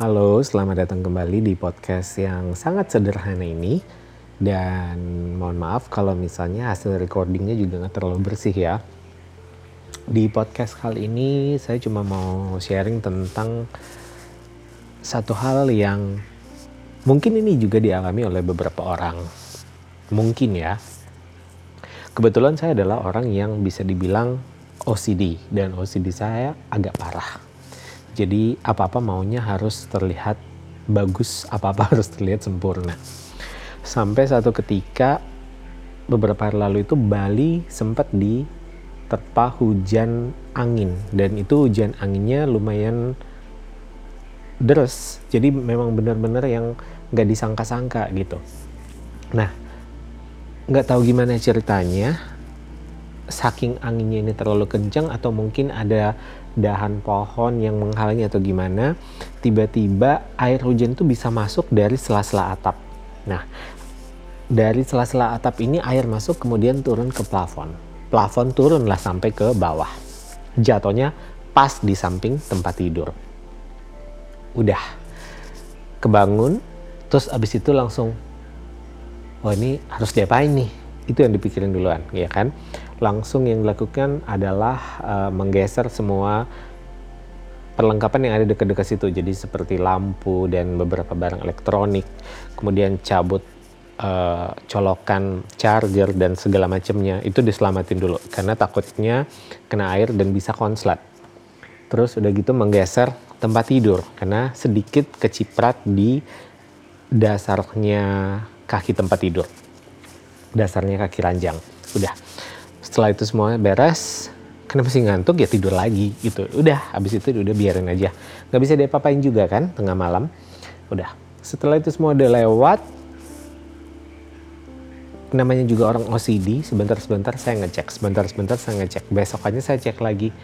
Halo, selamat datang kembali di podcast yang sangat sederhana ini. Dan mohon maaf kalau misalnya hasil recordingnya juga nggak terlalu bersih ya. Di podcast kali ini saya cuma mau sharing tentang satu hal yang mungkin ini juga dialami oleh beberapa orang. Mungkin ya. Kebetulan saya adalah orang yang bisa dibilang OCD dan OCD saya agak parah jadi apa-apa maunya harus terlihat bagus, apa-apa harus terlihat sempurna. Sampai satu ketika beberapa hari lalu itu Bali sempat diterpa hujan angin dan itu hujan anginnya lumayan deras. Jadi memang benar-benar yang nggak disangka-sangka gitu. Nah, nggak tahu gimana ceritanya saking anginnya ini terlalu kencang atau mungkin ada dahan pohon yang menghalangi atau gimana tiba-tiba air hujan itu bisa masuk dari sela-sela atap. Nah dari sela-sela atap ini air masuk kemudian turun ke plafon. Plafon turunlah sampai ke bawah. Jatuhnya pas di samping tempat tidur. Udah. Kebangun terus abis itu langsung oh ini harus diapain nih? Itu yang dipikirin duluan ya kan langsung yang dilakukan adalah uh, menggeser semua perlengkapan yang ada dekat-dekat situ. Jadi seperti lampu dan beberapa barang elektronik kemudian cabut uh, colokan charger dan segala macamnya. Itu diselamatin dulu karena takutnya kena air dan bisa konslet. Terus udah gitu menggeser tempat tidur karena sedikit keciprat di dasarnya kaki tempat tidur. Dasarnya kaki ranjang. Udah setelah itu semua beres kenapa sih ngantuk? Ya tidur lagi gitu. Udah habis itu udah biarin aja. Nggak bisa diapa-apain juga kan tengah malam. Udah. Setelah itu semua udah lewat namanya juga orang OCD sebentar-sebentar saya ngecek sebentar-sebentar saya ngecek. Besokannya saya cek lagi.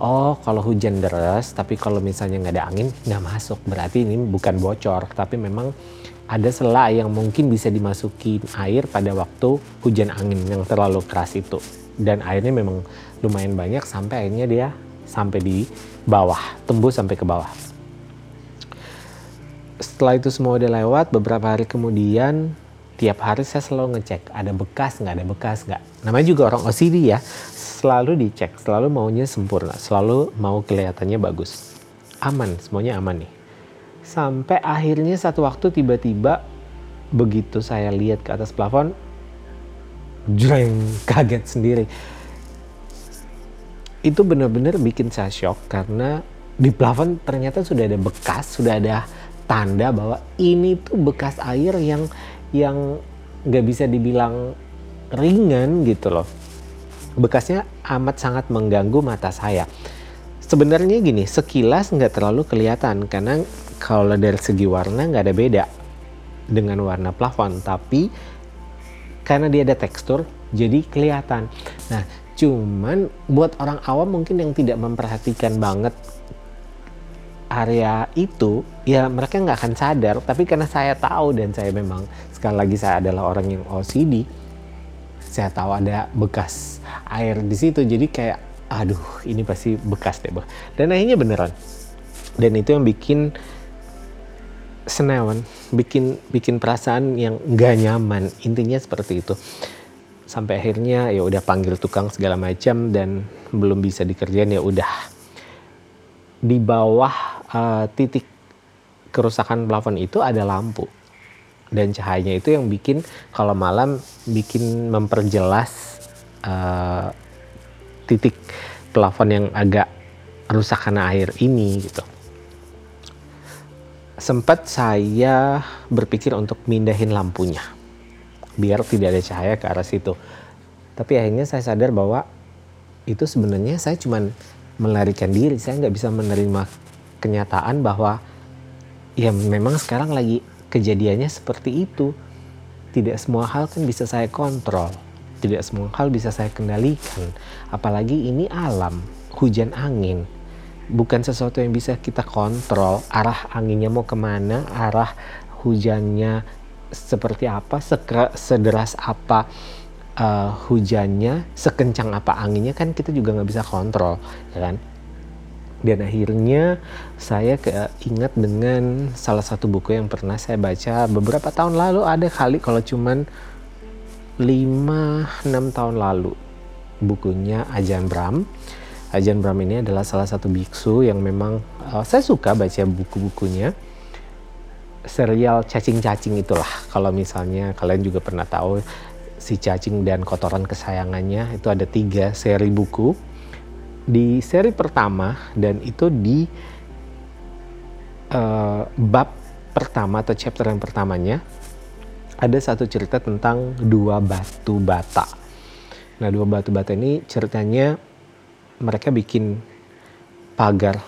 Oh kalau hujan deras tapi kalau misalnya nggak ada angin nggak masuk. Berarti ini bukan bocor tapi memang ada sela yang mungkin bisa dimasuki air pada waktu hujan angin yang terlalu keras itu dan airnya memang lumayan banyak sampai akhirnya dia sampai di bawah, tembus sampai ke bawah. Setelah itu semua udah lewat, beberapa hari kemudian tiap hari saya selalu ngecek ada bekas nggak ada bekas nggak. Namanya juga orang OCD ya, selalu dicek, selalu maunya sempurna, selalu mau kelihatannya bagus. Aman, semuanya aman nih. Sampai akhirnya satu waktu tiba-tiba begitu saya lihat ke atas plafon, jreng kaget sendiri. Itu benar-benar bikin saya shock karena di plafon ternyata sudah ada bekas sudah ada tanda bahwa ini tuh bekas air yang yang nggak bisa dibilang ringan gitu loh. Bekasnya amat sangat mengganggu mata saya. Sebenarnya gini sekilas nggak terlalu kelihatan karena kalau dari segi warna nggak ada beda dengan warna plafon. Tapi karena dia ada tekstur jadi kelihatan. Nah, cuman buat orang awam mungkin yang tidak memperhatikan banget area itu, ya mereka nggak akan sadar. Tapi karena saya tahu dan saya memang sekali lagi saya adalah orang yang OCD, saya tahu ada bekas air di situ. Jadi kayak, aduh ini pasti bekas deh, Dan akhirnya beneran. Dan itu yang bikin senewan bikin bikin perasaan yang nggak nyaman. Intinya seperti itu. Sampai akhirnya ya udah panggil tukang segala macam dan belum bisa dikerjain ya udah. Di bawah uh, titik kerusakan plafon itu ada lampu. Dan cahayanya itu yang bikin kalau malam bikin memperjelas uh, titik plafon yang agak rusak karena air ini gitu sempat saya berpikir untuk mindahin lampunya biar tidak ada cahaya ke arah situ. Tapi akhirnya saya sadar bahwa itu sebenarnya saya cuma melarikan diri. Saya nggak bisa menerima kenyataan bahwa ya memang sekarang lagi kejadiannya seperti itu. Tidak semua hal kan bisa saya kontrol. Tidak semua hal bisa saya kendalikan. Apalagi ini alam, hujan angin bukan sesuatu yang bisa kita kontrol. Arah anginnya mau ke mana arah hujannya seperti apa sederas apa uh, hujannya sekencang apa anginnya kan kita juga nggak bisa kontrol ya kan? Dan akhirnya saya keingat dengan salah satu buku yang pernah saya baca beberapa tahun lalu ada kali kalau cuman 5-6 tahun lalu bukunya Ajan Bram Ajan Bram ini adalah salah satu biksu yang memang uh, saya suka baca buku-bukunya. Serial cacing-cacing itulah. Kalau misalnya kalian juga pernah tahu si cacing dan kotoran kesayangannya itu ada tiga seri buku. Di seri pertama dan itu di uh, bab pertama atau chapter yang pertamanya ada satu cerita tentang dua batu bata. Nah, dua batu bata ini ceritanya mereka bikin pagar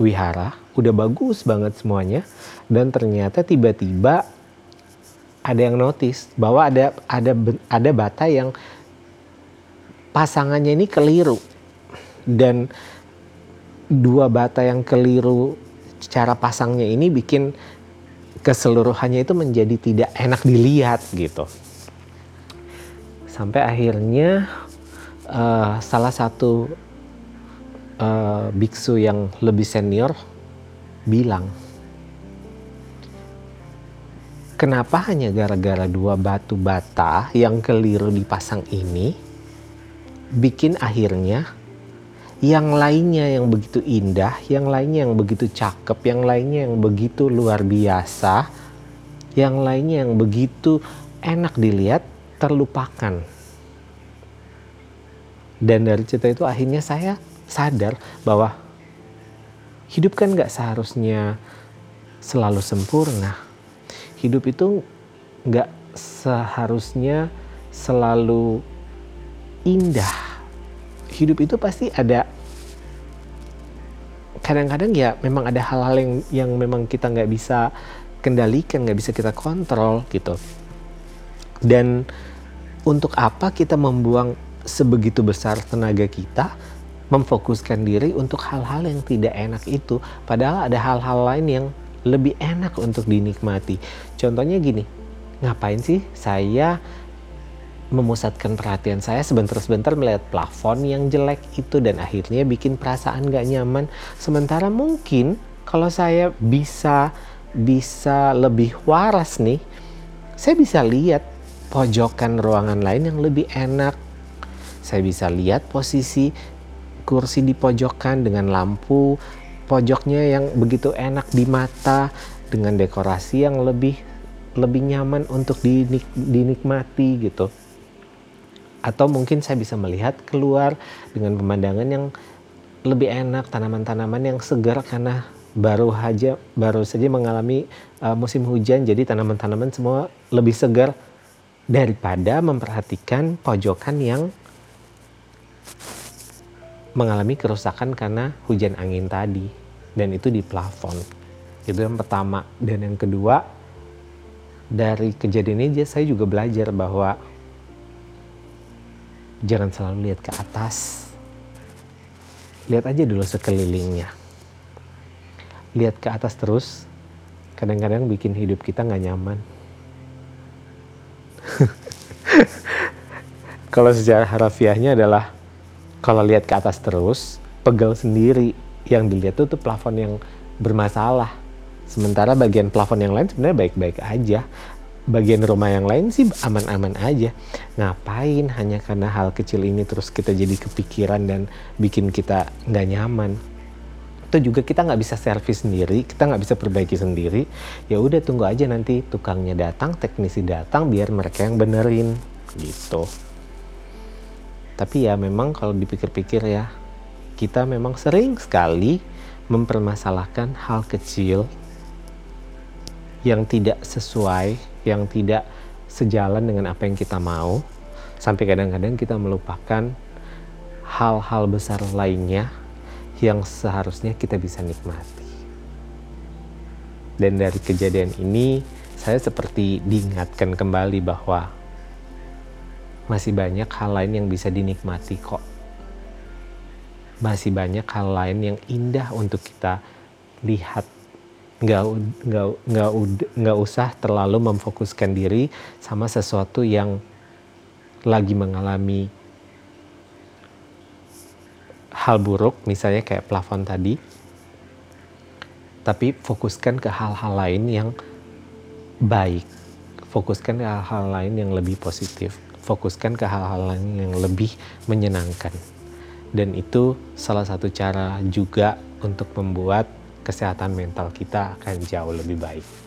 wihara, udah bagus banget semuanya. Dan ternyata tiba-tiba ada yang notice bahwa ada ada ada bata yang pasangannya ini keliru. Dan dua bata yang keliru cara pasangnya ini bikin keseluruhannya itu menjadi tidak enak dilihat gitu. Sampai akhirnya uh, salah satu uh, biksu yang lebih senior bilang, kenapa hanya gara-gara dua batu bata yang keliru dipasang ini bikin akhirnya yang lainnya yang begitu indah, yang lainnya yang begitu cakep, yang lainnya yang begitu luar biasa, yang lainnya yang begitu enak dilihat terlupakan. Dan dari cerita itu akhirnya saya sadar bahwa hidup kan gak seharusnya selalu sempurna. Hidup itu gak seharusnya selalu indah. Hidup itu pasti ada kadang-kadang ya memang ada hal-hal yang yang memang kita nggak bisa kendalikan, nggak bisa kita kontrol gitu. Dan untuk apa kita membuang sebegitu besar tenaga kita memfokuskan diri untuk hal-hal yang tidak enak itu, padahal ada hal-hal lain yang lebih enak untuk dinikmati. Contohnya gini, ngapain sih saya memusatkan perhatian saya sebentar-sebentar melihat plafon yang jelek itu dan akhirnya bikin perasaan gak nyaman. Sementara mungkin kalau saya bisa bisa lebih waras nih, saya bisa lihat pojokan ruangan lain yang lebih enak. Saya bisa lihat posisi kursi di pojokan dengan lampu pojoknya yang begitu enak di mata dengan dekorasi yang lebih lebih nyaman untuk dinik, dinikmati gitu. Atau mungkin saya bisa melihat keluar dengan pemandangan yang lebih enak tanaman-tanaman yang segar karena baru saja baru saja mengalami uh, musim hujan jadi tanaman-tanaman semua lebih segar daripada memperhatikan pojokan yang mengalami kerusakan karena hujan angin tadi dan itu di plafon itu yang pertama dan yang kedua dari kejadian ini saya juga belajar bahwa jangan selalu lihat ke atas. Lihat aja dulu sekelilingnya. Lihat ke atas terus, kadang-kadang bikin hidup kita nggak nyaman. kalau secara harafiahnya adalah kalau lihat ke atas terus, pegal sendiri. Yang dilihat tuh, tuh plafon yang bermasalah. Sementara bagian plafon yang lain sebenarnya baik-baik aja bagian rumah yang lain sih aman-aman aja. Ngapain hanya karena hal kecil ini terus kita jadi kepikiran dan bikin kita nggak nyaman. Itu juga kita nggak bisa servis sendiri, kita nggak bisa perbaiki sendiri. Ya udah tunggu aja nanti tukangnya datang, teknisi datang biar mereka yang benerin gitu. Tapi ya memang kalau dipikir-pikir ya kita memang sering sekali mempermasalahkan hal kecil yang tidak sesuai yang tidak sejalan dengan apa yang kita mau sampai kadang-kadang kita melupakan hal-hal besar lainnya yang seharusnya kita bisa nikmati. Dan dari kejadian ini saya seperti diingatkan kembali bahwa masih banyak hal lain yang bisa dinikmati kok. Masih banyak hal lain yang indah untuk kita lihat nggak nggak nggak nggak usah terlalu memfokuskan diri sama sesuatu yang lagi mengalami hal buruk, misalnya kayak plafon tadi, tapi fokuskan ke hal-hal lain yang baik. Fokuskan ke hal-hal lain yang lebih positif. Fokuskan ke hal-hal yang lebih menyenangkan. Dan itu salah satu cara juga untuk membuat kesehatan mental kita akan jauh lebih baik.